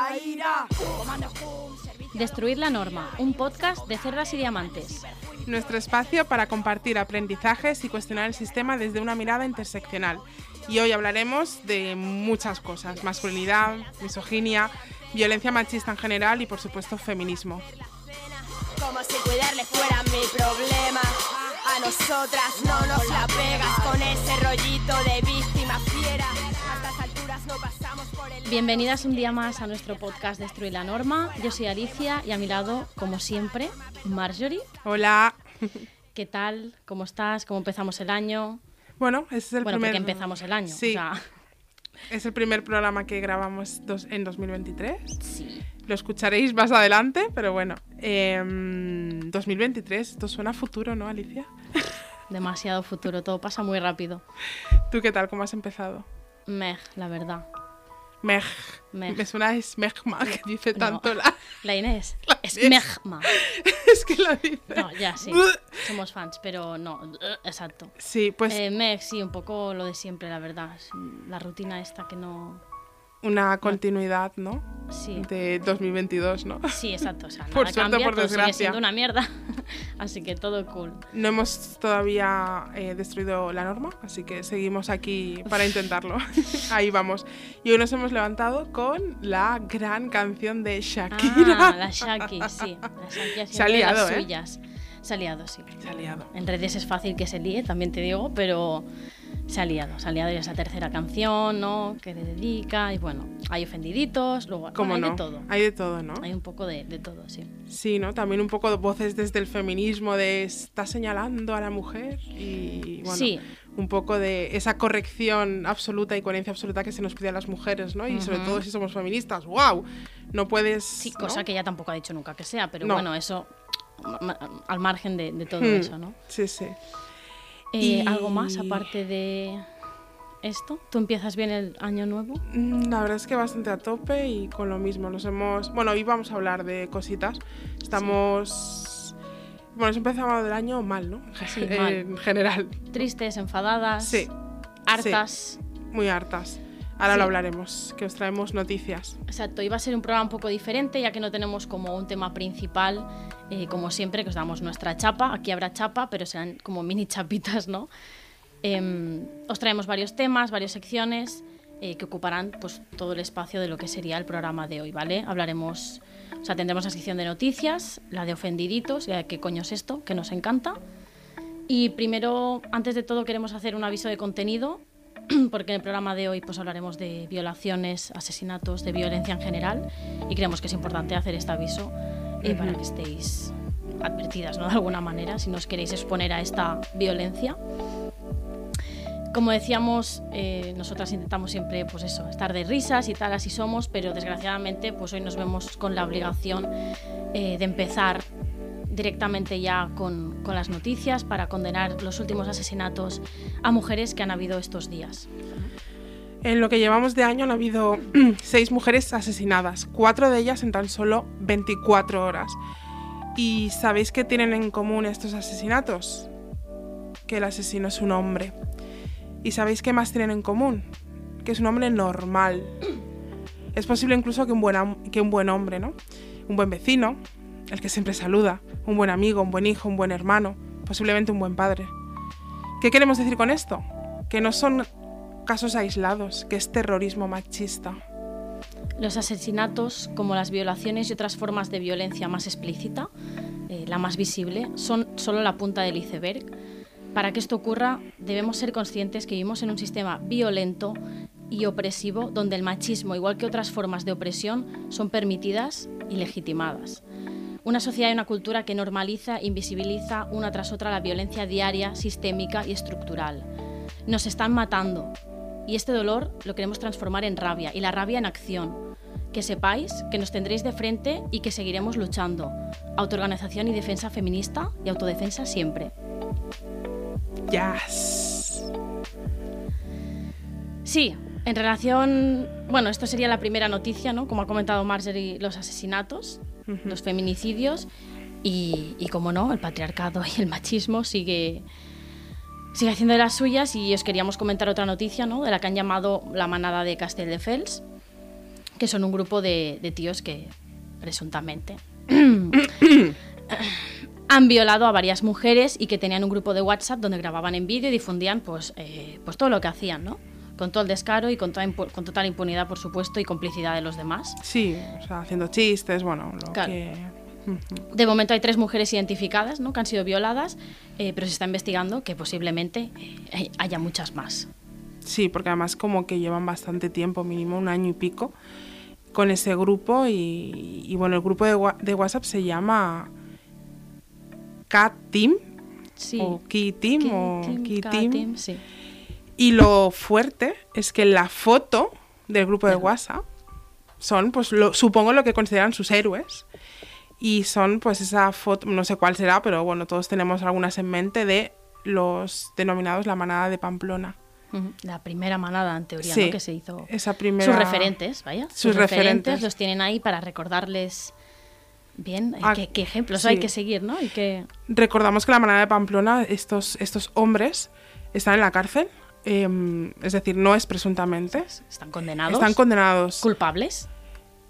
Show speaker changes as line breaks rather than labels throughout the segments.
La ira.
Destruir la norma, un podcast de cerdas y diamantes.
Nuestro espacio para compartir aprendizajes y cuestionar el sistema desde una mirada interseccional. Y hoy hablaremos de muchas cosas, masculinidad, misoginia, violencia machista en general y por supuesto feminismo.
Como si cuidarle fuera mi problema. A nosotras no nos la pegas con ese rollito de víctima fiera. A
Bienvenidas un día más a nuestro podcast Destruir la norma. Yo soy Alicia y a mi lado, como siempre, Marjorie.
Hola.
¿Qué tal? ¿Cómo estás? ¿Cómo empezamos el año?
Bueno, ese es el
bueno,
primer.
porque empezamos el año.
Sí.
o sea,
Es el primer programa que grabamos dos- en 2023.
sí.
Lo escucharéis más adelante, pero bueno. em, 2023, esto suena a futuro, ¿no, Alicia?
Demasiado futuro, todo pasa muy rápido.
¿Tú qué tal? ¿Cómo has empezado?
Mej, la verdad.
Mej.
Mej.
Me suena a Smegma, que dice
No.
tanto la...
La Inés. Es
Inés.
Mejma.
es que la dice.
No, ya sí. Somos fans, pero no. Exacto.
Sí, pues
Eh, Meg, sí, un poco lo de siempre, la verdad. La rutina esta que no.
Una continuidad, ¿no?
Sí.
De 2022, ¿no?
Sí, exacto. O sea, nada
Por suerte,
cambia,
por
todo sigue
desgracia.
siendo una mierda. Así que todo cool.
No hemos todavía eh, destruido la norma, así que seguimos aquí para intentarlo. Ahí vamos. Y hoy nos hemos levantado con la gran canción de Shakira.
Ah, la Shaki, sí. La Shaki
Se ha liado,
las
¿eh?
suyas. Se ha liado, sí.
Se ha liado.
En redes es fácil que se líe, también te digo, pero se ha liado. Se ha liado esa tercera canción, ¿no? Que le dedica. Y bueno, hay ofendiditos, luego
¿Cómo
bueno, hay
no?
de todo.
Hay de todo, ¿no?
Hay un poco de, de todo, sí.
Sí, ¿no? También un poco de voces desde el feminismo de está señalando a la mujer y bueno,
Sí.
un poco de esa corrección absoluta y coherencia absoluta que se nos pide a las mujeres, ¿no? Y sobre
Ujú.
todo si somos feministas, wow, no puedes
Sí,
¿no?
cosa que ella tampoco ha dicho nunca que sea, pero
No.
bueno, eso al margen de, de todo
Hmm,
eso, ¿no?
Sí, sí.
Eh,
Y-
¿Algo más aparte de esto? ¿Tú empiezas bien el año nuevo?
Mm, La verdad es que bastante a tope y con lo mismo. Nos hemos. Bueno, hoy vamos a hablar de cositas. Estamos. Bueno, hemos empezado el año mal, ¿no?
Sí, mal.
en general.
Tristes, enfadadas,
Sí,
hartas.
muy hartas. Ahora
Sí.
lo hablaremos, que os traemos noticias.
Exacto, iba a ser un programa un poco diferente ya que no tenemos como un tema principal, eh, como siempre, que os damos nuestra chapa. Aquí habrá chapa, pero serán como mini chapitas, ¿no? Em, os traemos varios temas, varias secciones eh, que ocuparán pues, todo el espacio de lo que sería el programa de hoy, ¿vale? Hablaremos, o sea, tendremos la sección de noticias, la de ofendiditos, ya qué coño es esto, que nos encanta. Y primero, antes de todo, queremos hacer un aviso de contenido, porque en el programa de hoy pues, hablaremos de violaciones, asesinatos, de violencia en general, y creemos que es importante hacer este aviso eh, para que estéis advertidas ¿no? de alguna manera, si no os queréis exponer a esta violencia. Como decíamos, eh, nosotras intentamos siempre, pues eso, estar de risas y tal, así somos, pero desgraciadamente, pues hoy nos vemos con la obligación eh, de empezar directamente ya con, con las noticias para condenar los últimos asesinatos a mujeres que han habido estos días.
En lo que llevamos de año han habido seis mujeres asesinadas, cuatro de ellas en tan solo 24 horas. ¿Y sabéis qué tienen en común estos asesinatos? Que el asesino es un hombre. ¿Y sabéis qué más tienen en común? Que es un hombre normal. Es posible incluso que un buen, que un buen hombre, ¿no? Un buen vecino, el que siempre saluda, un buen amigo, un buen hijo, un buen hermano, posiblemente un buen padre. ¿Qué queremos decir con esto? Que no son casos aislados, que es terrorismo machista.
Los asesinatos, como las violaciones y otras formas de violencia más explícita, eh, la más visible, son solo la punta del iceberg. Para que esto ocurra, debemos ser conscientes que vivimos en un sistema violento y opresivo donde el machismo, igual que otras formas de opresión, son permitidas y legitimadas. Una sociedad y una cultura que normaliza e invisibiliza una tras otra la violencia diaria, sistémica y estructural. Nos están matando. Y este dolor lo queremos transformar en rabia y la rabia en acción. Que sepáis que nos tendréis de frente y que seguiremos luchando. Autoorganización y defensa feminista y autodefensa siempre.
Yes.
Sí, en relación, bueno, esto sería la primera noticia, ¿no? Como ha comentado Marjorie, los asesinatos, los feminicidios y, y, como no, el patriarcado y el machismo sigue, sigue haciendo de las suyas y os queríamos comentar otra noticia, ¿no? De la que han llamado la manada de Castelldefels, que son un grupo de, de tíos que presuntamente han violado a varias mujeres y que tenían un grupo de WhatsApp donde grababan en vídeo y difundían pues, eh, pues todo lo que hacían, ¿no? Con todo el descaro y con, toda con total impunidad, por supuesto, y complicidad de los demás.
Sí, o sea, haciendo chistes, bueno, lo
Claro.
que...
De momento hay tres mujeres identificadas, ¿no? Que han sido violadas, eh, pero se está investigando que posiblemente eh, haya muchas más.
Sí, porque además como que llevan bastante tiempo, mínimo un año y pico, con ese grupo y, y bueno, el grupo de, de WhatsApp se llama Cat Team
Sí.
o Key Team
Key
o
Team,
Key
K
Team.
Team, sí.
Y lo fuerte es que la foto del grupo de WhatsApp son, pues lo, supongo lo que consideran sus héroes. Y son pues esa foto, no sé cuál será, pero bueno, todos tenemos algunas en mente de los denominados la manada de Pamplona.
La primera manada, en teoría,
Sí,
¿no? Que se hizo.
esa primera...
Sus referentes, vaya.
Sus referentes.
los tienen ahí para recordarles bien eh,
Ah,
qué, qué ejemplos
sí.
hay que seguir, ¿no? Y que
Recordamos que la manada de Pamplona, estos, estos hombres están en la cárcel, em, es decir, no es presuntamente.
están condenados,
Están condenados
culpables.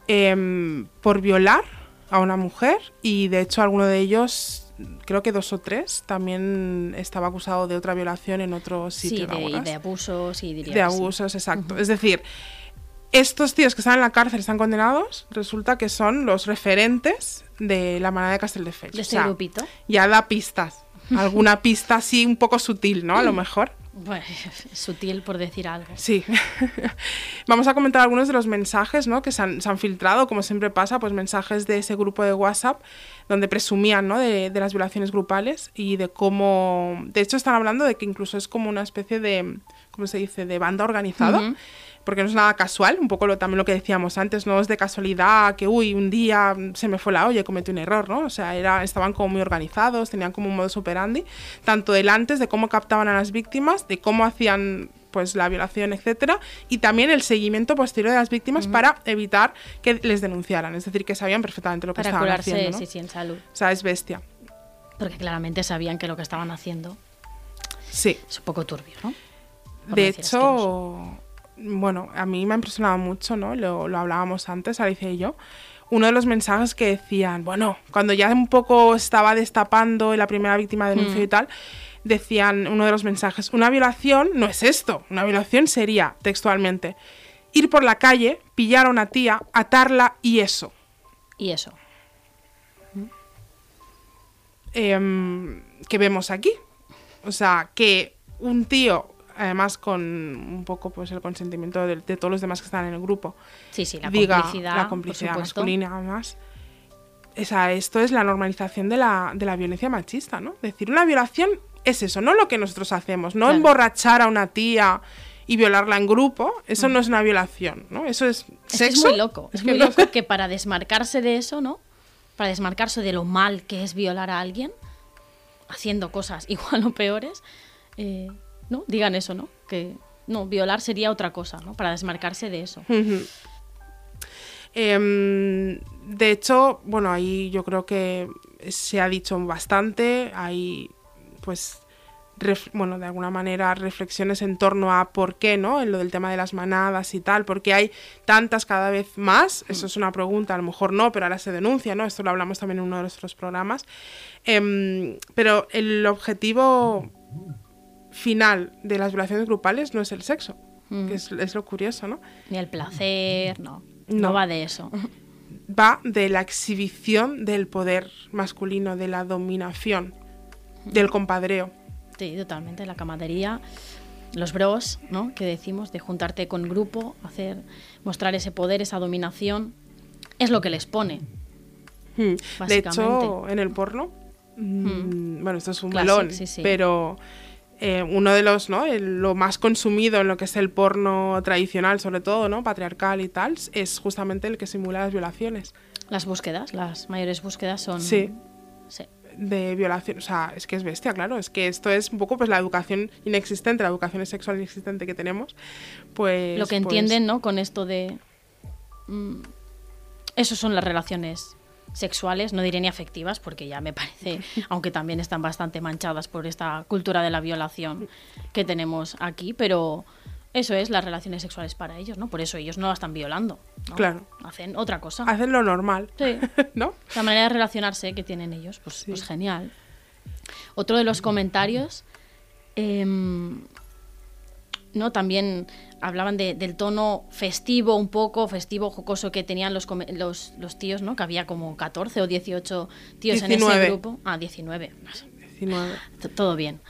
em, por violar a una mujer y de hecho alguno de ellos, creo que dos o tres, también estaba acusado de otra violación en otro
Sí,
sitio.
de,
¿recuerdas?
de abusos y diría
De
sí.
abusos, exacto. Es decir, estos tíos que están en la cárcel están condenados, resulta que son los referentes de la manada de Castelldefels.
De
O
este
sea,
grupito.
ya da pistas. Alguna pista así un poco sutil, ¿no? A lo mejor.
Bueno, sutil por decir algo.
Sí. Vamos a comentar algunos de los mensajes ¿no? que se han, se han filtrado, como siempre pasa, pues mensajes de ese grupo de WhatsApp donde presumían ¿no? de, de las violaciones grupales y de cómo... De hecho, están hablando de que incluso es como una especie de, ¿cómo se dice?, de banda organizada. Porque no es nada casual, un poco lo, también lo que decíamos antes, no es de casualidad que, uy, un día se me fue la olla y cometí un error, ¿no? O sea, era, estaban como muy organizados, tenían como un modus operandi, tanto del antes, de cómo captaban a las víctimas, de cómo hacían pues la violación, etcétera, y también el seguimiento posterior de las víctimas para evitar que les denunciaran, es decir, que sabían perfectamente lo que
Para
estaban
curarse,
haciendo, ¿no?
sí, sí, en salud.
O sea, es bestia.
Porque claramente sabían que lo que estaban haciendo
Sí.
es un poco turbio, ¿no? Por
De hecho, bueno, a mí me ha impresionado mucho, ¿no? Lo, lo hablábamos antes, Alicia y yo. Uno de los mensajes que decían, bueno, cuando ya un poco estaba destapando y la primera víctima denunció
Mm.
y tal, decían uno de los mensajes, una violación no es esto, una violación sería, textualmente, ir por la calle, pillar a una tía, atarla y eso.
Y eso.
em, que vemos aquí. O sea, que un tío, además con un poco pues el consentimiento de, de todos los demás que están en el grupo,
Sí, sí, la
diga
complicidad.
la complicidad masculina además. O sea, esto es la normalización de la, de la violencia machista, ¿no? Decir, una violación es eso, no lo que nosotros hacemos, no
Claro.
emborrachar a una tía y violarla en grupo, eso no es una violación, ¿no? Eso es
Es que
sexo.
es muy loco. Es, muy loco que para desmarcarse de eso, ¿no? Para desmarcarse de lo mal que es violar a alguien, haciendo cosas igual o peores, eh, ¿no? Digan eso, ¿no? Que no, violar sería otra cosa, ¿no? Para desmarcarse de eso.
Em, de hecho, bueno, ahí yo creo que se ha dicho bastante. Hay, pues, bueno, de alguna manera reflexiones en torno a por qué, ¿no? En lo del tema de las manadas y tal, porque hay tantas cada vez más. Eso es una pregunta, a lo mejor no, pero ahora se denuncia, ¿no? Esto lo hablamos también en uno de nuestros programas. Em, pero el objetivo final de las violaciones grupales no es el sexo,
Mm.
que es, es lo curioso, ¿no?
Ni el placer, no.
No.
No, va de eso.
va de la exhibición del poder masculino, de la dominación, del compadreo.
Sí, totalmente. La camadería, los bros, ¿no? Que decimos, de juntarte con grupo, hacer, mostrar ese poder, esa dominación, es lo que les pone.
Hmm. De hecho, en el porno, mm, bueno, esto es un
Clásico,
melón,
sí, sí.
pero eh, uno de los, ¿no? El- lo más consumido en lo que es el porno tradicional, sobre todo, ¿no? Patriarcal y tal, es justamente el que simula las violaciones.
Las búsquedas, las mayores búsquedas son...
Sí.
Sí.
de violación, o sea, es que es bestia, claro, es que esto es un poco pues la educación inexistente, la educación sexual inexistente que tenemos, pues...
Lo que
pues,
entienden, ¿no? Con esto de... mm, Esos son las relaciones sexuales, no diré ni afectivas, porque ya me parece, aunque también están bastante manchadas por esta cultura de la violación que tenemos aquí, pero eso es las relaciones sexuales para ellos, ¿no? Por eso ellos no la están violando. ¿no?
Claro.
Hacen otra cosa.
Hacen lo normal,
Sí.
¿no?
La manera de relacionarse que tienen ellos, pues,
Sí.
pues genial. Otro de los comentarios, em, ¿no? También hablaban de- del tono festivo, un poco festivo, jocoso que tenían los, los, los tíos, ¿no? Que había como 14 o 18 tíos en
19.
ese grupo. Ah, 19.
19.
T- Todo bien.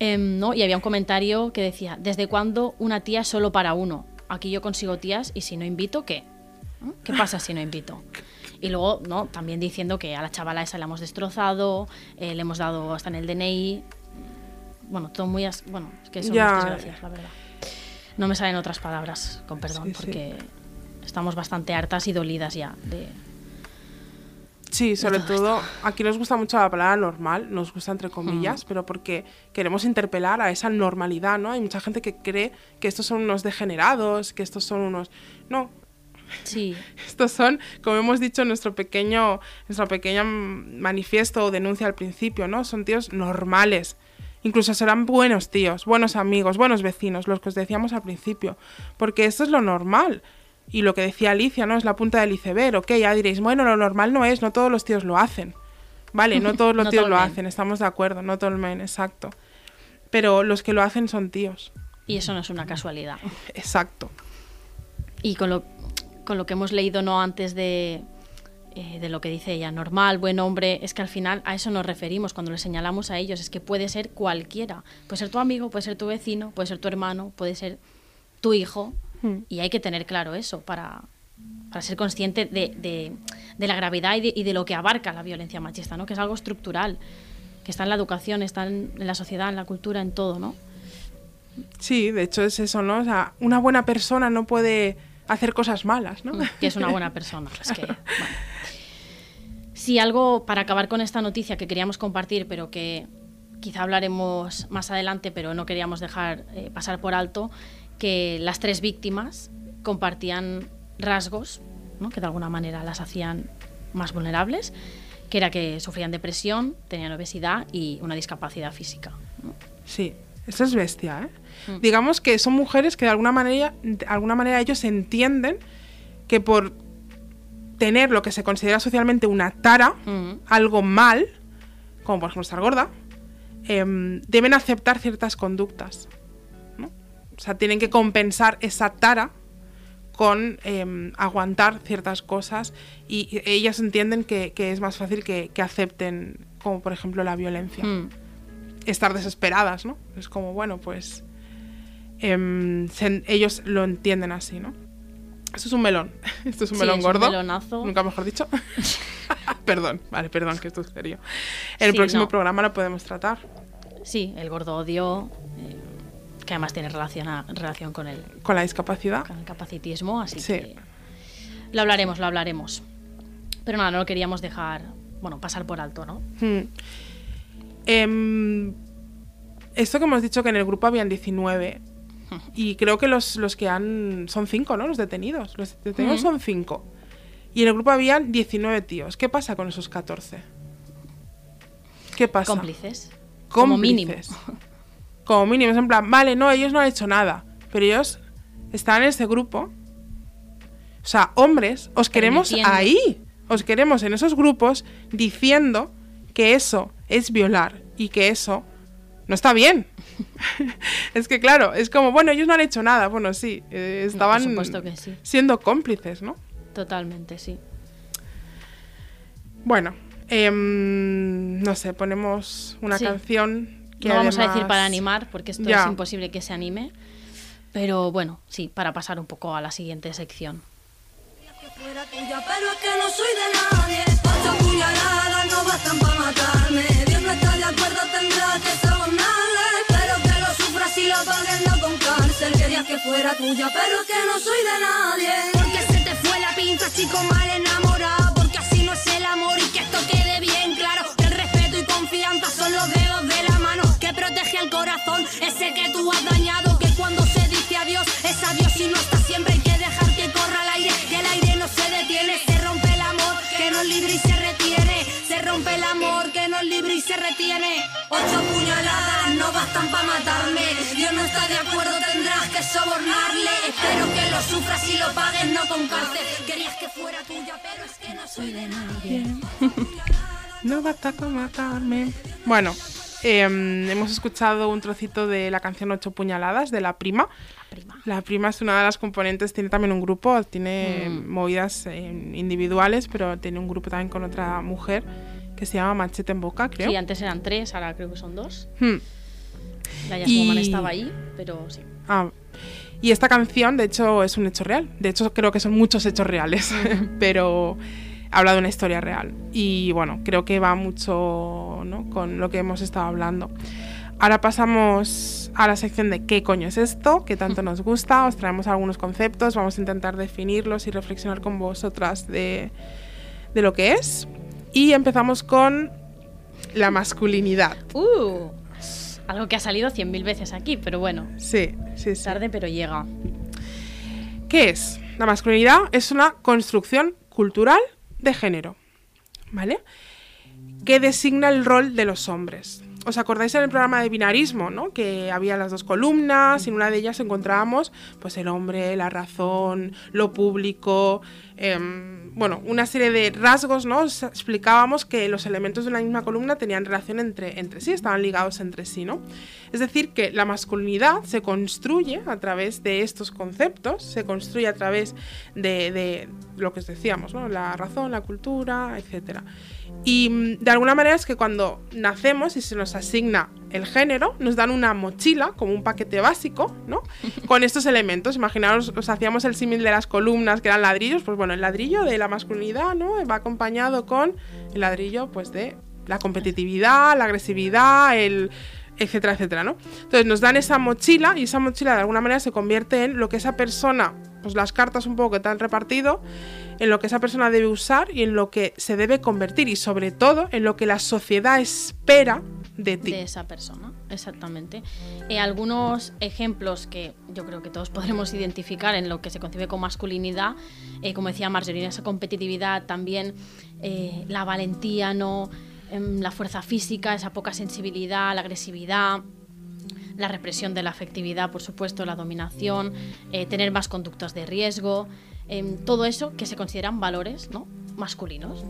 Em, ¿no? Y había un comentario que decía, ¿desde cuándo una tía solo para uno? Aquí yo consigo tías y si no invito, ¿qué? ¿Qué pasa si no invito? Y luego, ¿no? También diciendo que a la chavala esa la hemos destrozado, eh, le hemos dado hasta en el DNI. Bueno, todo muy... as- Bueno, es que son
Ya.
unas desgracias, la verdad. No me salen otras palabras, con perdón,
Sí, sí.
porque estamos bastante hartas y dolidas ya de...
Sí, sobre
todo
todo, aquí nos gusta mucho la palabra normal, nos gusta
Mm.
entre comillas, pero porque queremos interpelar a esa normalidad, ¿no? Hay mucha gente que cree que estos son unos degenerados, que estos son unos... No,
Sí,
Estos son, como hemos dicho en nuestro pequeño, nuestro pequeño mm, manifiesto o denuncia al principio, ¿no? Son tíos normales. Incluso serán buenos tíos, buenos amigos, buenos vecinos, los que os decíamos al principio. Porque esto es lo normal. Y lo que decía Alicia, ¿no? Es la punta del iceberg. Ok, ya diréis, bueno, lo normal no es, no todos los tíos lo hacen. Vale, no todos los
No
tíos
todo
lo hacen, estamos de acuerdo, no todo el men, exacto. Pero los que lo hacen son tíos.
y eso no es una casualidad.
Exacto.
Y con lo, con lo que hemos leído no antes de, eh, de lo que dice ella, normal, buen hombre, es que al final a eso nos referimos cuando le señalamos a ellos, es que puede ser cualquiera. Puede ser tu amigo, puede ser tu vecino, puede ser tu hermano, puede ser tu hijo.
Hmm.
Y hay que tener claro eso para, para ser consciente de, de- de la gravedad y de, y de lo que abarca la violencia machista, ¿no? que es algo estructural, que está en la educación, está en, en la sociedad, en la cultura, en todo, ¿no?
Sí, de hecho es eso, ¿no? O sea, una buena persona no puede hacer cosas malas, ¿no?
que es una buena persona. Es que, bueno. Si algo, para acabar con esta noticia que queríamos compartir, pero que quizá hablaremos más adelante, pero no queríamos dejar eh, pasar por alto, que las tres víctimas compartían rasgos ¿no? que de alguna manera las hacían más vulnerables, que era que sufrían depresión, tenían obesidad y una discapacidad física. ¿no?
Sí, eso es bestia, ¿eh?
Mm.
Digamos que son mujeres que de alguna manera, de alguna manera ellos entienden que por tener lo que se considera socialmente una tara, algo mal, como por ejemplo estar gorda, em, deben aceptar ciertas conductas. ¿no? O sea, tienen que compensar esa tara con em, aguantar ciertas cosas y ellas entienden que, que es más fácil que, que acepten, como por ejemplo la violencia
Mm.
estar desesperadas, ¿no? Es como, bueno, pues em, se- ellos lo entienden así, ¿no? Esto es un melón. Esto es un
Sí,
melón
es un
gordo.
melonazo.
Nunca mejor dicho. perdón, vale, perdón, que esto es serio. En el
Sí,
próximo
no.
programa lo podemos tratar
Sí, el gordo odio, eh, que además tiene relación, a- relación con, el,
con la discapacidad.
con el capacitismo, así
Sí.
que lo hablaremos, lo hablaremos. Pero nada, no lo queríamos dejar, bueno, pasar por alto, ¿no?
Hmm. Em, esto que hemos dicho que en el grupo habían 19 y creo que los, los que han... Son 5, ¿no? Los detenidos. Los detenidos son 5. Y en el grupo habían 19 tíos. ¿Qué pasa con esos 14? ¿Qué pasa?
Cómplices. Como mínimo.
Cómplices. Como mínimo, es en plan, vale, no, ellos no han hecho nada, pero ellos están en ese grupo. O sea, hombres, os queremos ahí, os queremos en esos grupos diciendo que eso es violar y que eso no está bien. es que claro, es como, bueno, ellos no han hecho nada, bueno, sí, eh, estaban
supuesto que sí.
siendo cómplices, ¿no?
Totalmente, sí.
Bueno, em, no sé, ponemos una
Sí.
canción que
no vamos a decir para animar, porque esto
Ya.
es imposible que se anime. Pero bueno, sí, para pasar un poco a la siguiente sección.
que fuera tuya, pero es que no soy de nadie. Ocho puñaladas no bastan para matarme. Dios no está de acuerdo, tendrá que sobornarle. Pero que Querías que fuera tuya, pero es que no soy de nadie. Porque se te fue la pinza, chico mal enamorado. Porque así no es el amor y que esto quede bien claro. Que el respeto y confianza son los dedos de la mano que protege el corazón, ese que tú has dañado. Que cuando se dice adiós, es adiós y no está siempre. Hay que dejar que corra el aire, que el aire no se detiene. Se rompe el amor, que nos libre y se retiene. Se rompe el amor, que nos libre y se retiene. Ocho puñaladas no bastan para matarme. Dios no está de acuerdo, tendrás que sobornarle. Espero que lo sufras y lo pagues, no con cárcel. Querías que fuera tuya, pero es que no soy de nadie.
No basta con matarme. Bueno, em, hemos escuchado un trocito de la canción Ocho Puñaladas de La Prima.
Prima.
La Prima es una de las componentes, tiene también un grupo, tiene
Mm.
movidas eh, individuales, pero tiene un grupo también con otra mujer que se llama Machete en Boca, creo.
Sí, antes eran tres, ahora creo que son dos.
Hmm.
La
Y-
estaba ahí, pero sí.
Ah, y esta canción, de hecho, es un hecho real. De hecho, creo que son muchos hechos reales, pero habla de una historia real. Y bueno, creo que va mucho ¿no? con lo que hemos estado hablando. Ahora pasamos a la sección de qué coño es esto, que tanto nos gusta. Os traemos algunos conceptos, vamos a intentar definirlos y reflexionar con vosotras de, de lo que es. Y empezamos con la masculinidad.
Uh, algo que ha salido cien mil veces aquí, pero bueno,
Sí, sí, sí.
tarde pero llega.
¿Qué es? La masculinidad es una construcción cultural de género, ¿vale? Que designa el rol de los hombres. ¿Os acordáis en el programa de binarismo, ¿no? Que había las dos columnas y en una de ellas encontrábamos pues el hombre, la razón, lo público, em, bueno, una serie de rasgos, ¿no? Os explicábamos que los elementos de una misma columna tenían relación entre, entre sí, estaban ligados entre sí, ¿no? Es decir, que la masculinidad se construye a través de estos conceptos, se construye a través de, de lo que os decíamos, ¿no? La razón, la cultura, etcétera. Y mm, de alguna manera es que cuando nacemos y se nos asigna el género, nos dan una mochila, como un paquete básico, ¿no? Con estos elementos. Imaginaos, os hacíamos el símil de las columnas que eran ladrillos, pues bueno, el ladrillo de la masculinidad, ¿no? Va acompañado con el ladrillo, pues de la competitividad, la agresividad, el etcétera, etcétera, ¿no? Entonces nos dan esa mochila y esa mochila de alguna manera se convierte en lo que esa persona, pues las cartas un poco que te han repartido, en lo que esa persona debe usar y en lo que se debe convertir y sobre todo en lo que la sociedad espera de ti.
de esa persona, exactamente. Eh, algunos ejemplos que yo creo que todos podremos identificar en lo que se concibe como masculinidad, eh, como decía Marjorie, esa competitividad, también eh, la valentía, ¿no? La fuerza física, esa poca sensibilidad, la agresividad, la represión de la afectividad, por supuesto, la dominación, eh, tener más conductas de riesgo, em, todo eso que se consideran valores ¿no? masculinos.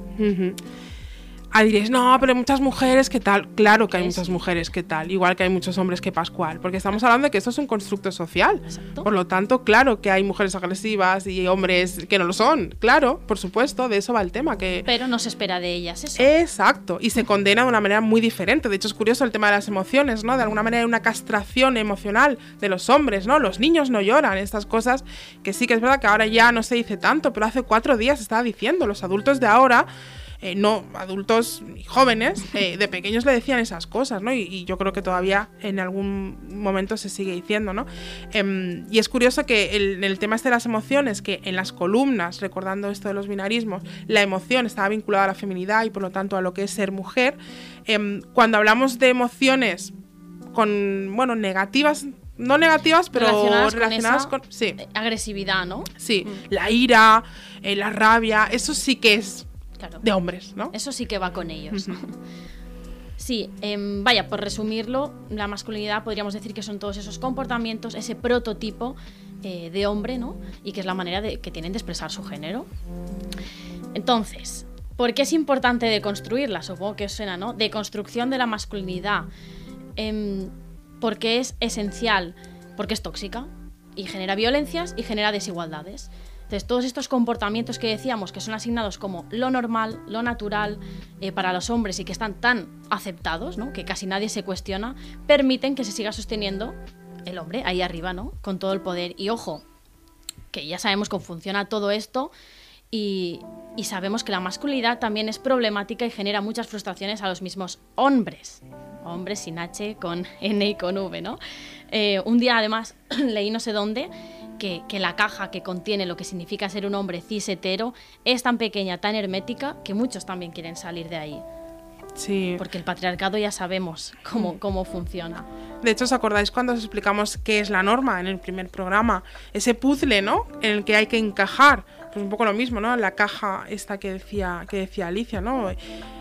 Ah, diréis, no, pero hay muchas mujeres que tal. Claro que hay muchas mujeres que tal, igual que hay muchos hombres que Pascual, porque estamos hablando de que esto es un constructo social.
Exacto.
Por lo tanto, claro que hay mujeres agresivas y hombres que no lo son. Claro, por supuesto, de eso va el tema. Que
Pero no se espera de ellas eso.
Exacto, y se condena de una manera muy diferente. De hecho, es curioso el tema de las emociones, ¿no? De alguna manera hay una castración emocional de los hombres, ¿no? Los niños no lloran, estas cosas que sí que es verdad que ahora ya no se dice tanto, pero hace cuatro días se estaba diciendo. Los adultos de ahora, eh, no adultos jóvenes, eh, de pequeños le decían esas cosas, ¿no? Y, y yo creo que todavía en algún momento se sigue diciendo, ¿no? Em, y es curioso que el, el tema este de las emociones, que en las columnas, recordando esto de los binarismos, la emoción estaba vinculada a la feminidad y por lo tanto a lo que es ser mujer. em, cuando hablamos de emociones con, bueno, negativas, no negativas, pero
Relacionadas
relacionadas,
con
sí,
agresividad, ¿no?
sí, la ira, eh, la rabia, eso sí que es
Claro.
de hombres, ¿no?
Eso sí que va con ellos. Sí, em, vaya, por resumirlo, la masculinidad podríamos decir que son todos esos comportamientos, ese prototipo eh, de hombre, ¿no? Y que es la manera de, que tienen de expresar su género. Entonces, ¿por qué es importante deconstruirla? Supongo que os suena, ¿no? Deconstrucción de la masculinidad. Em, porque es esencial, porque es tóxica y genera violencias y genera desigualdades. Entonces, todos estos comportamientos que decíamos que son asignados como lo normal, lo natural eh, para los hombres y que están tan aceptados, ¿no? que casi nadie se cuestiona, permiten que se siga sosteniendo el hombre ahí arriba, ¿no? con todo el poder. Y ojo, que ya sabemos cómo funciona todo esto y, sabemos que la masculinidad también es problemática y genera muchas frustraciones a los mismos hombres. Hombres sin H, con N y con V, ¿no? Eh, un día además leí no sé dónde que, que la caja que contiene lo que significa ser un hombre cis hetero es tan pequeña, tan hermética, que muchos también quieren salir de ahí.
Sí.
Porque el patriarcado ya sabemos cómo, cómo funciona.
De hecho, ¿os acordáis cuando os explicamos qué es la norma en el primer programa? Ese puzzle, ¿no? En el que hay que encajar. Pues un poco lo mismo, ¿no? La caja esta que decía, que decía Alicia, ¿no?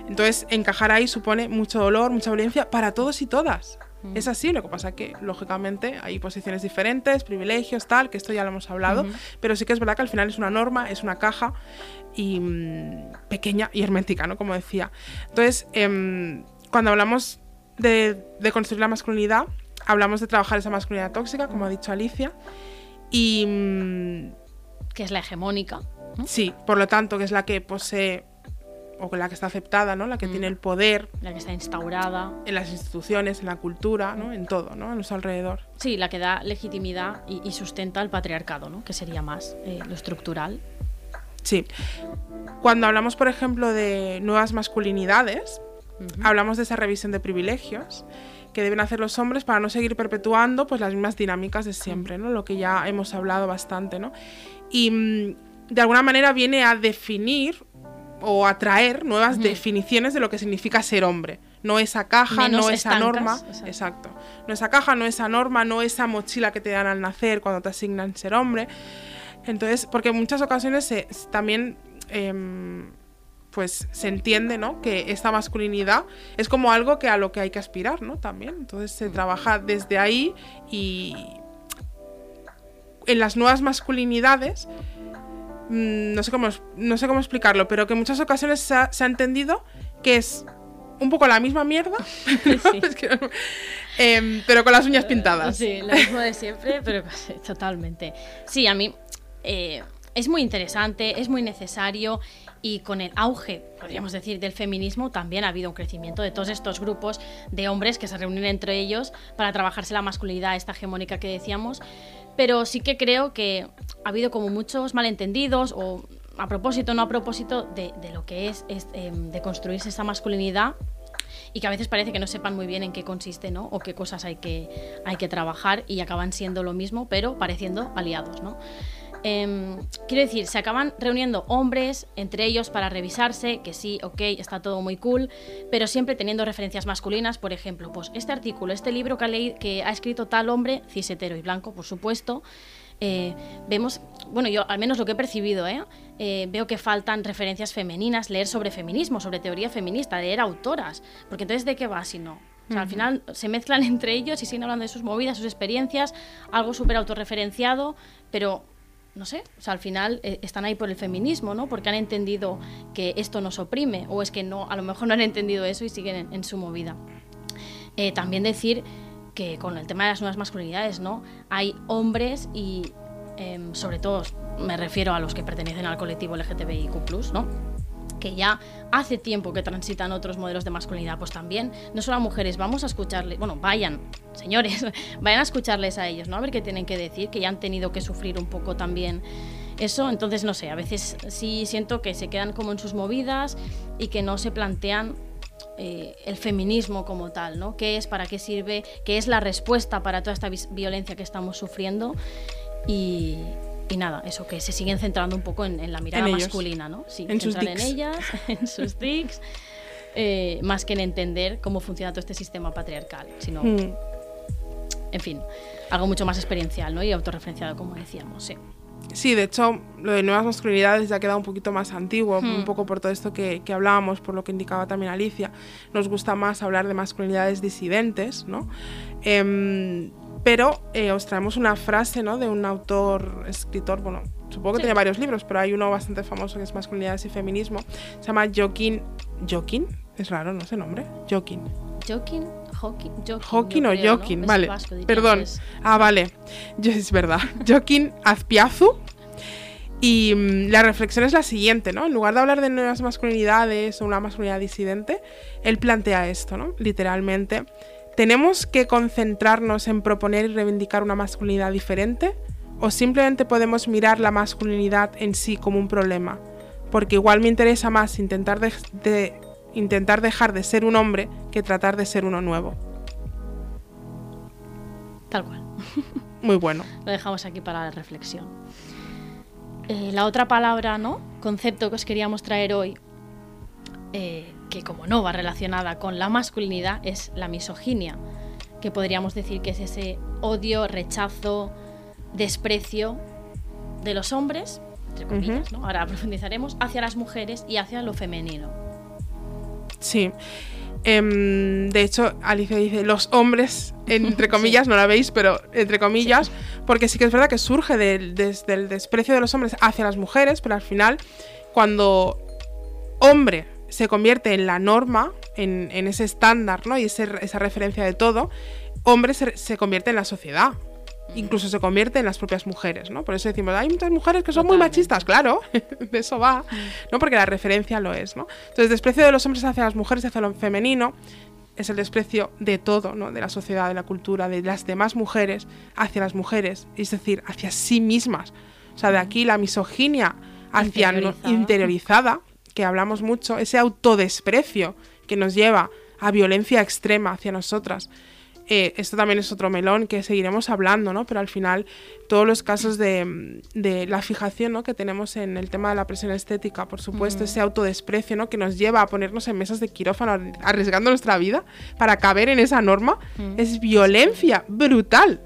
Entonces, encajar ahí supone mucho dolor, mucha violencia para todos y todas. Es así, lo que pasa que, lógicamente, hay posiciones diferentes, privilegios, tal, que esto ya lo hemos hablado, pero sí que es verdad que al final es una norma, es una caja y mm, pequeña y hermética, ¿no? Como decía. Entonces, em, cuando hablamos de, de construir la masculinidad, hablamos de trabajar esa masculinidad tóxica, como ha dicho Alicia, y mm,
Que es la hegemónica. ¿no?
sí, por lo tanto, que es la que posee o la que está aceptada, ¿no? La que
Mm.
tiene el poder
La que está instaurada.
en las instituciones, en la cultura, ¿no? En todo, ¿no? A nuestro alrededor.
Sí, la que da legitimidad y, y sustenta el patriarcado, ¿no? Que sería más eh, lo estructural.
Sí. Cuando hablamos, por ejemplo, de nuevas masculinidades, hablamos de esa revisión de privilegios que deben hacer los hombres para no seguir perpetuando pues las mismas dinámicas de siempre, ¿no? Lo que ya hemos hablado bastante, ¿no? Y mm, de alguna manera viene a definir o a traer nuevas definiciones de lo que significa ser hombre. No esa caja,
Menos
no esa
estancas,
norma.
exacto.
Exacto. No esa caja, no esa norma, no esa mochila que te dan al nacer cuando te asignan ser hombre. Entonces, porque en muchas ocasiones se- también em, pues se entiende, ¿no? Que esta masculinidad es como algo que a lo que hay que aspirar, ¿no? También. Entonces se trabaja desde ahí y en las nuevas masculinidades mm, no sé cómo no sé cómo explicarlo, pero que en muchas ocasiones se ha, se ha entendido que es un poco la misma mierda, Es que no- em, pero con las uñas pintadas.
Sí, lo mismo de siempre, pero totalmente. Sí, a mí eh, es muy interesante, es muy necesario y con el auge, podríamos decir, del feminismo también ha habido un crecimiento de todos estos grupos de hombres que se reúnen entre ellos para trabajarse la masculinidad, esta hegemónica que decíamos. Pero sí que creo que ha habido como muchos malentendidos o a propósito no a propósito de, de lo que es, es, em, de construirse esa masculinidad y que a veces parece que no sepan muy bien en qué consiste, ¿no? O qué cosas hay que, hay que trabajar y acaban siendo lo mismo, pero pareciendo aliados, ¿no? Em, quiero decir, se acaban reuniendo hombres entre ellos para revisarse, que sí, ok, está todo muy cool, pero siempre teniendo referencias masculinas, por ejemplo, pues este artículo, este libro que ha, leído, que ha escrito tal hombre, cis hetero y blanco, por supuesto, eh, vemos, bueno, yo al menos lo que he percibido, ¿eh? Eh, veo que faltan referencias femeninas, leer sobre feminismo, sobre teoría feminista, leer autoras, porque entonces ¿de qué va si no? O sea, al final se mezclan entre ellos y siguen hablando de sus movidas, sus experiencias, algo súper autorreferenciado, pero no sé, o sea, al final eh, están ahí por el feminismo, ¿no? Porque han entendido que esto nos oprime, o es que no, a lo mejor no han entendido eso y siguen en, su movida. Eh, también decir que con el tema de las nuevas masculinidades, ¿no? Hay hombres y, em, sobre todo, me refiero a los que pertenecen al colectivo LGTBIQ+, ¿no? Que ya hace tiempo que transitan otros modelos de masculinidad, pues también, no solo a mujeres, vamos a escucharles, bueno, vayan, señores, vayan a escucharles a ellos, ¿no? A ver qué tienen que decir, que ya han tenido que sufrir un poco también eso, entonces no sé, a veces sí siento que se quedan como en sus movidas y que no se plantean eh, el feminismo como tal, ¿no? ¿Qué es, para qué sirve, qué es la respuesta para toda esta violencia que estamos sufriendo? Y, y nada, eso, que se siguen centrando un poco en, en la mirada
En
masculina, ¿no? Sí,
En sus
centrar en ellas, en sus tics, eh, más que en entender cómo funciona todo este sistema patriarcal, sino,
Mm.
en fin, algo mucho más experiencial, ¿no? Y autorreferenciado, como decíamos, sí.
Sí, de hecho, lo de nuevas masculinidades ya ha quedado un poquito más antiguo,
Hmm.
un poco por todo esto que, que hablábamos, por lo que indicaba también Alicia. Nos gusta más hablar de masculinidades disidentes, ¿no? Em, pero eh, os traemos una frase, ¿no? De un autor, escritor, bueno, supongo que
Sí.
tiene varios libros, pero hay uno bastante famoso que es Masculinidades y Feminismo. Se llama Joaquín... ¿Joaquín? Es raro, ¿no? Ese nombre. Joaquín.
Joaquín, Joaquín, Joaquín,
o. Joaquín, vale.
vasco,
Perdón.
es-
Ah, vale. Yo, es verdad. Joaquín Azpiazu. Y mm, la reflexión es la siguiente, ¿no? En lugar de hablar de nuevas masculinidades o una masculinidad disidente, él plantea esto, ¿no? Literalmente. ¿Tenemos que concentrarnos en proponer y reivindicar una masculinidad diferente? ¿O simplemente podemos mirar la masculinidad en sí como un problema? Porque igual me interesa más intentar, de- de- intentar dejar de ser un hombre que tratar de ser uno nuevo.
Tal cual.
Muy bueno.
Lo dejamos aquí para la reflexión. Eh, la otra palabra, ¿no? Concepto que os queríamos traer hoy, eh, que como no va relacionada con la masculinidad, es la misoginia, que podríamos decir que es ese odio, rechazo, desprecio de los hombres, entre comillas, ¿no? Ahora profundizaremos, hacia las mujeres y hacia lo femenino.
Sí. Em, de hecho, Alicia dice los hombres, entre comillas, no la veis, pero entre comillas, porque sí que es verdad que surge del, desde el desprecio de los hombres hacia las mujeres, pero al final, cuando hombre se convierte en la norma, en, en ese estándar, ¿no? Y ese- esa referencia de todo, hombre se, se convierte en la sociedad. Incluso se convierte en las propias mujeres, ¿no? Por eso decimos, hay muchas mujeres que son muy machistas, claro, de eso va, ¿no? Porque la referencia lo es, ¿no? Entonces, desprecio de los hombres hacia las mujeres, hacia lo femenino, es el desprecio de todo, ¿no? De la sociedad, de la cultura, de las demás mujeres hacia las mujeres, es decir, hacia sí mismas. O sea, de aquí la misoginia hacia no-
Interiorizada.
Que hablamos mucho, ese autodesprecio que nos lleva a violencia extrema hacia nosotras. Eh, esto también es otro melón que seguiremos hablando, ¿no? Pero al final, todos los casos de, de la fijación ¿no? que tenemos en el tema de la presión estética, por supuesto, ese autodesprecio ¿no? que nos lleva a ponernos en mesas de quirófano arriesgando nuestra vida para caber en esa norma, es violencia brutal.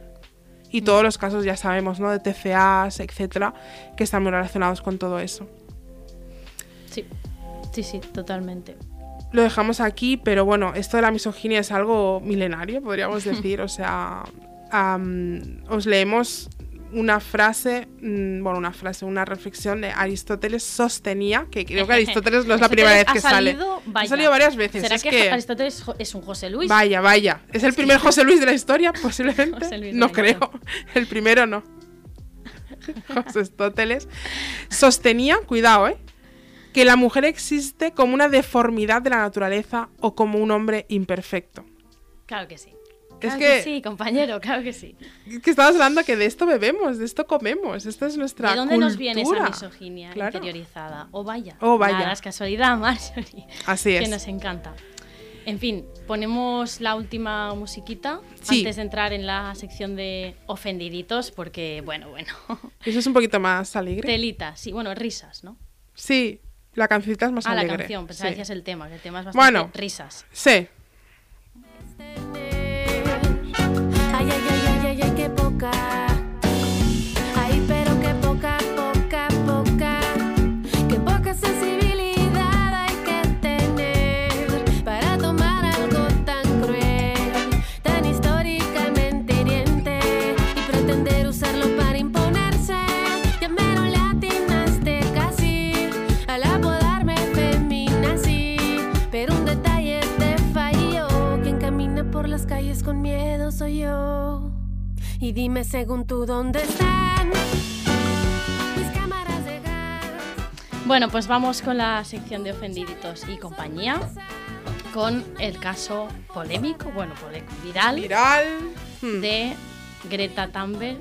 Y todos los casos ya sabemos, ¿no? De TCAs, etcétera, que están muy relacionados con todo eso.
Sí, sí, totalmente.
Lo dejamos aquí, pero bueno, esto de la misoginia es algo milenario, podríamos decir. O sea, os leemos una frase, mm, bueno, una frase, una reflexión de Aristóteles sostenía, que creo que Aristóteles no es la primera vez que
ha
sale. Ha salido varias veces.
¿Será
es
que,
que,
Aristóteles es un José Luis?
vaya, vaya. ¿Es el primer José Luis de la historia? Posiblemente.
José Luis de
no creo. El primero no. José Aristóteles sostenía, cuidado, ¿eh? Que la mujer existe como una deformidad de la naturaleza o como un hombre imperfecto.
Claro que sí.
Es
Claro
que-
sí, compañero, claro que sí.
Es que estamos hablando que de esto bebemos, de esto comemos, esta es nuestra
¿De dónde nos viene esa misoginia
Claro.
interiorizada? O vaya.
Oh, vaya.
Nada, es casualidad, Marjorie.
Así
Que
es.
nos encanta. En fin, ponemos la última musiquita
Sí.
antes de entrar en la sección de ofendiditos, porque, bueno, bueno.
Eso es un poquito más alegre.
Telita, sí, bueno, risas, ¿no?
Sí, la cancioncita es más
Ah, la
alegre.
canción, pensaba
sí.
que decías el tema, que el tema es bastante
Bueno.
risas.
Sí,
Y dime según tú dónde están mis cámaras de gas.
Bueno, pues vamos con la sección de ofendiditos y compañía, con el caso polémico, bueno, polémico, viral,
viral. Hmm.
de Greta Thunberg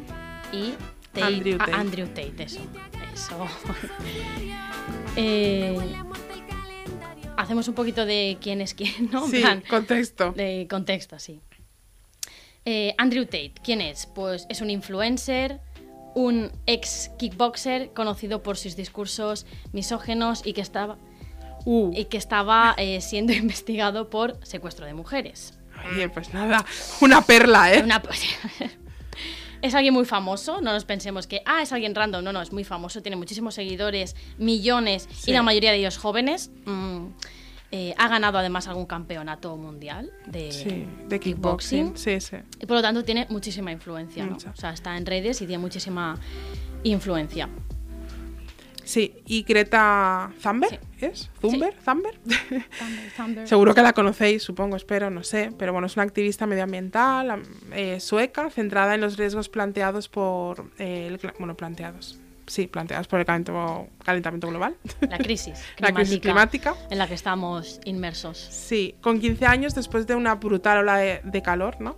y Tate-
Andrew
ah,
Tate.
Andrew Tate, eso. eso. Eh, hacemos un poquito de quién es quién, ¿no?
Sí,
plan,
contexto.
de contexto, sí. Eh, Andrew Tate, ¿quién es? Pues es un influencer, un ex kickboxer conocido por sus discursos misógenos y que estaba,
Uh,
y que estaba eh, siendo investigado por secuestro de mujeres.
oye, pues nada, una perla, ¿eh?
Una- es alguien muy famoso, no nos pensemos que, ah, es alguien random, no, no, es muy famoso, tiene muchísimos seguidores, millones
Sí.
y la mayoría de ellos jóvenes. Mm, eh, ha ganado además algún campeonato mundial de,
Sí, de kickboxing. Sí, sí.
y por lo tanto tiene muchísima influencia, ¿no? O sea, está en redes y tiene muchísima influencia.
Sí, y Greta Thunberg, ¿es? ¿Thunberg? ¿Thunberg?
Thunder, Thunder.
Seguro que la conocéis, supongo, espero, no sé. Pero bueno, es una activista medioambiental am- eh, sueca centrada en los riesgos planteados por. eh, el bueno, planteados. Sí, planteados por el calentamiento, calentamiento global.
La crisis
La crisis climática.
en la que estamos inmersos.
Sí, con 15 años después de una brutal ola de, de calor, ¿no?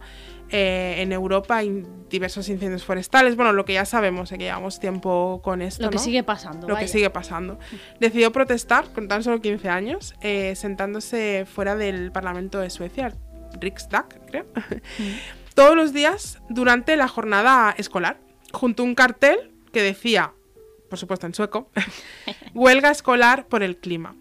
Eh, en Europa hay diversos incendios forestales. Bueno, lo que ya sabemos, eh, que llevamos tiempo con esto.
Lo que
¿no?
sigue pasando.
Lo que
vaya.
sigue pasando. Decidió protestar con tan solo 15 años, eh, sentándose fuera del Parlamento de Suecia, Riksdag, creo.
Mm.
todos los días durante la jornada escolar, junto a un cartel que decía, por supuesto en sueco, huelga escolar por el clima.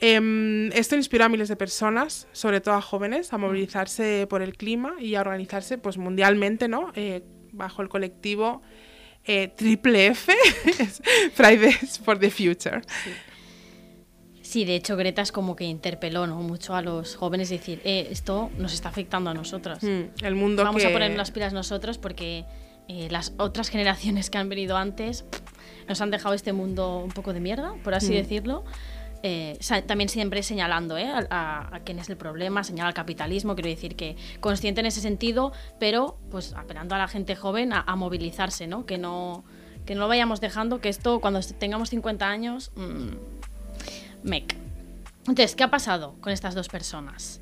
Em, esto inspiró a miles de personas, sobre todo a jóvenes, a movilizarse por el clima y a organizarse pues, mundialmente, ¿no? Eh, bajo el colectivo eh, Triple F, Fridays for the Future.
Sí, de hecho Greta es como que interpeló ¿no? mucho a los jóvenes, decir, eh, esto nos está afectando a nosotros.
Mm, el mundo
Vamos
que...
a poner las pilas nosotros porque eh, las otras generaciones que han venido antes nos han dejado este mundo un poco de mierda, por así
Mm.
decirlo. Eh, también siempre señalando ¿eh? a, a- a quién es el problema, señala al capitalismo, quiero decir que consciente en ese sentido, pero pues apelando a la gente joven a, a movilizarse, ¿no? Que no que no lo vayamos dejando, que esto cuando tengamos 50 años, mm, mec. Entonces, ¿qué ha pasado con estas dos personas?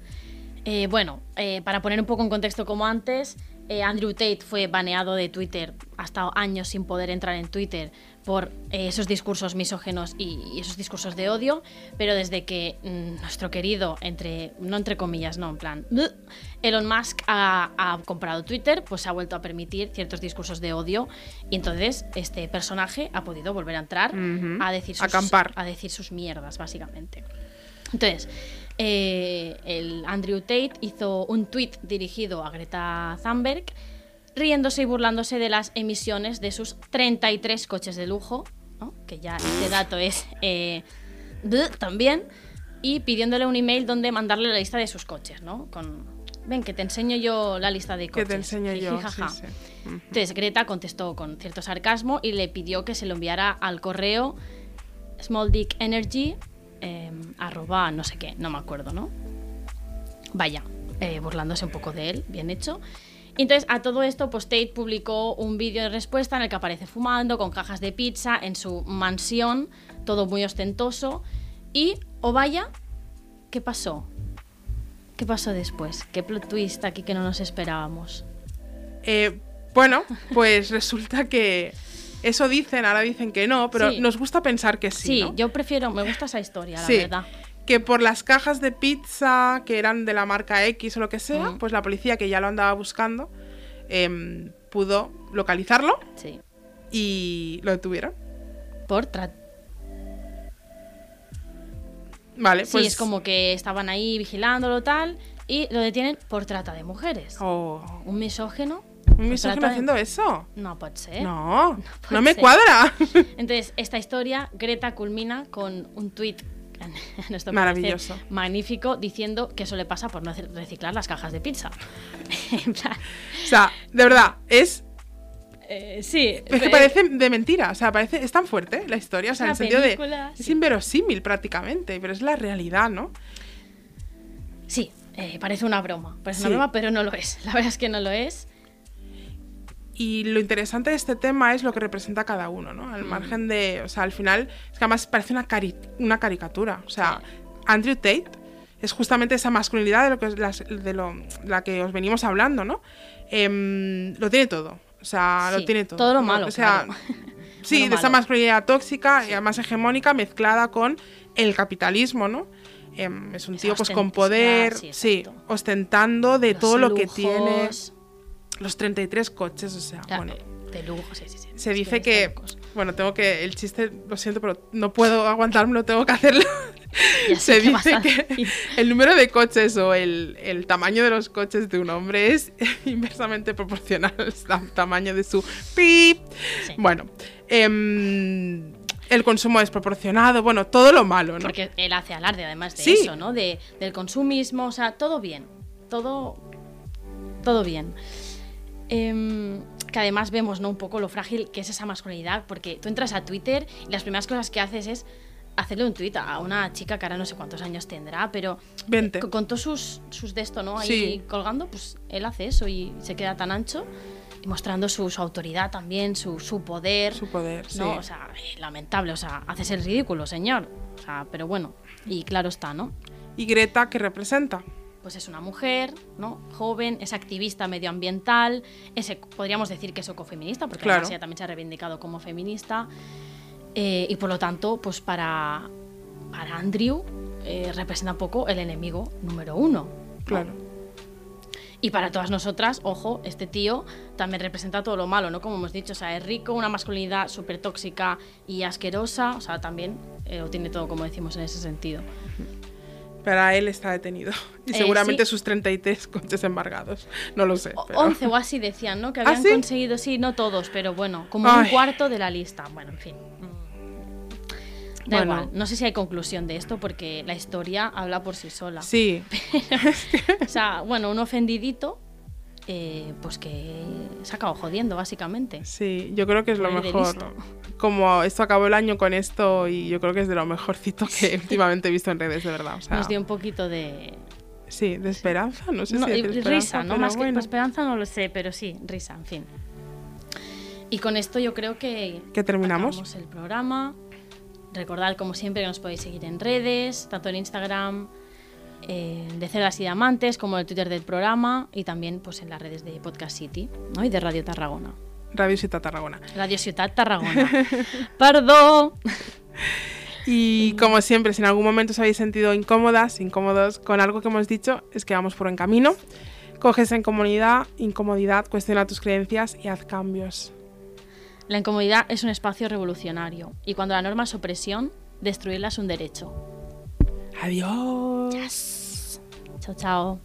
Eh, bueno, para poner un poco en contexto como antes, Andrew Tate fue baneado de Twitter, ha estado años sin poder entrar en Twitter por eh, esos discursos misógenos y, esos discursos de odio, pero desde que mm, nuestro querido, entre no entre comillas, no, en plan, Elon Musk ha, ha comprado Twitter, pues se ha vuelto a permitir ciertos discursos de odio y entonces este personaje ha podido volver a entrar a decir sus,
Acampar.
a decir sus mierdas, básicamente. Entonces, eh, el Andrew Tate hizo un tweet dirigido a Greta Thunberg, riéndose y burlándose de las emisiones de sus 33 coches de lujo, ¿no? que ya este dato es eh, también, y pidiéndole un email donde mandarle la lista de sus coches, ¿no? Con, ven, que te enseño yo la lista de
Que
coches.
te enseño yo. Sí, sí.
Entonces Greta contestó con cierto sarcasmo y le pidió que se lo enviara al correo Small Dick Energy eh, arroba no sé qué, no me acuerdo, ¿no? Vaya, eh, burlándose un poco de él, bien hecho. Entonces, a todo esto, pues Tate publicó un vídeo de respuesta en el que aparece fumando con cajas de pizza en su mansión, todo muy ostentoso. Y, o vaya, ¿qué pasó? ¿Qué pasó después? ¿Qué plot twist aquí que no nos esperábamos?
Eh, bueno, pues resulta que eso dicen, ahora dicen que no, pero
Sí.
nos gusta pensar que sí.
Sí,
¿no?
yo prefiero, me gusta esa historia, la
Sí.
verdad.
Que por las cajas de pizza que eran de la marca X o lo que sea, pues la policía que ya lo andaba buscando em, pudo localizarlo
Sí.
y lo detuvieron.
Por tra-
Vale,
Sí,
pues.
es como que estaban ahí vigilándolo tal y lo detienen por trata de mujeres.
Oh,
Un misógeno.
un
trata de-
haciendo eso.
No puede ser.
No, no, me
ser.
cuadra.
Entonces, esta historia, Greta culmina con un tuit parecer,
Maravilloso.
magnífico diciendo que eso le pasa por no reciclar las cajas de pizza. En plan,
o sea, de verdad, es
eh, sí.
Es que
eh,
parece de mentira, o sea, parece, es tan fuerte la historia, o sea, en el sentido
película,
de... Es
sí.
inverosímil prácticamente, pero es la realidad, ¿no?
Sí, eh, parece una broma. Parece
Sí.
una broma, pero no lo es. La verdad es que no lo es.
Y lo interesante de este tema es lo que representa cada uno, ¿no?
Mm.
Al margen de, o sea, al final, es que además parece una, cari- una caricatura, o sea. Andrew Tate es justamente esa masculinidad de lo que, es las- de lo, la que os venimos hablando, ¿no? Em, lo tiene todo, o sea,
Sí,
lo tiene todo.
todo lo malo,
O sea,
claro.
sí, de esa masculinidad tóxica y además hegemónica mezclada con el capitalismo, ¿no? Em, es un
Esa
tío pues con poder,
sí,
ostentando de
Los
todo lo que tiene, los 33 coches, o sea,
claro,
bueno.
de lujo, sí, sí, sí.
Se dice que, bueno, tengo que, el chiste, lo siento, pero no puedo aguantármelo, tengo que hacerlo. Se dice que el número de coches o el, el tamaño de los coches de un hombre es inversamente proporcional al tam- tamaño de su pip.
Sí.
Bueno, em, el consumo desproporcionado, bueno, todo lo malo, ¿no?
Porque él hace alarde además de
Sí.
eso, ¿no? De, del consumismo, o sea, todo bien. Todo. Todo bien. Em, que además vemos, ¿no? Un poco lo frágil que es esa masculinidad, porque tú entras a Twitter y las primeras cosas que haces es hacerle un tweet a una chica que ahora no sé cuántos años tendrá, pero
20.
con, todos sus, sus de esto, ¿no? Ahí
Sí.
colgando, pues él hace eso y se queda tan ancho, y mostrando su, su autoridad también, su, su poder.
Su poder, sí.
No, o sea, eh, lamentable, o sea, haces el ridículo, señor. O sea, pero bueno, y claro está, ¿no?
¿Y Greta qué representa?
Pues es una mujer, ¿no? Joven, es activista medioambiental, es, podríamos decir que es ecofeminista, porque
Claro.
ella también se ha reivindicado como feminista. eh, y por lo tanto, pues para, para Andrew eh, representa un poco el enemigo número uno. ¿no?
Claro.
Y para todas nosotras, ojo, este tío también representa todo lo malo, ¿no? Como hemos dicho, o sea, es rico, una masculinidad súper tóxica y asquerosa, o sea, también eh, lo tiene todo, como decimos, en ese sentido.
Pero él está detenido. Y
Eh,
seguramente
sí.
sus 33 coches embargados. No lo sé. Pero-
11 o así decían, ¿no? Que
¿Ah,
habían
sí?
conseguido, sí, no todos, pero bueno, como un cuarto de la lista. Bueno, en fin. Da
Bueno.
igual, no sé si hay conclusión de esto porque la historia habla por sí sola.
Sí,
O sea, bueno, un ofendidito, eh, pues que se ha acabado jodiendo, básicamente.
sí, yo creo que es lo
de
mejor. Como esto acabó el año con esto y yo creo que es de lo mejorcito que últimamente he visto en redes, de verdad. O sea,
Nos dio un poquito de,
Sí, de esperanza, no sé
No,
si
y
esperanza,
risa, ¿no? Más que
bueno.
esperanza no lo sé, pero sí, risa, en fin. Y con esto yo creo que...
¿Que terminamos?
el programa. Recordad, como siempre, que nos podéis seguir en redes, tanto en Instagram eh, de Cerdas y Diamantes, como el Twitter del programa, y también pues en las redes de Podcast City ¿no? y de Radio Tarragona.
Radio Ciudad Tarragona.
Radio Ciudad Tarragona. Perdón.
Y como siempre, si en algún momento os habéis sentido incómodas, incómodos con algo que hemos dicho, es que vamos por buen camino. Coges en comunidad, incomodidad, cuestiona tus creencias y haz cambios.
La incomodidad es un espacio revolucionario, y cuando la norma es opresión, destruirla es un derecho.
Adiós.
Chao, chao.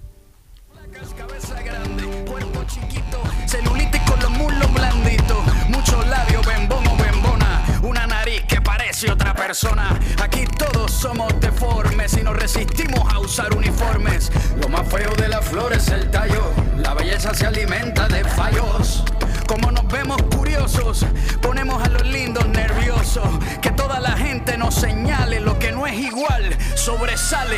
Con los blanditos, muchos labios, bembona, una nariz que parece otra persona. Aquí todos somos deformes y nos resistimos a usar uniformes. Lo más feo de la flor es el tallo, la belleza se alimenta de fallos. Como nos vemos curiosos, ponemos a los lindos nerviosos. Que toda la gente nos señale lo que no es igual, sobresale.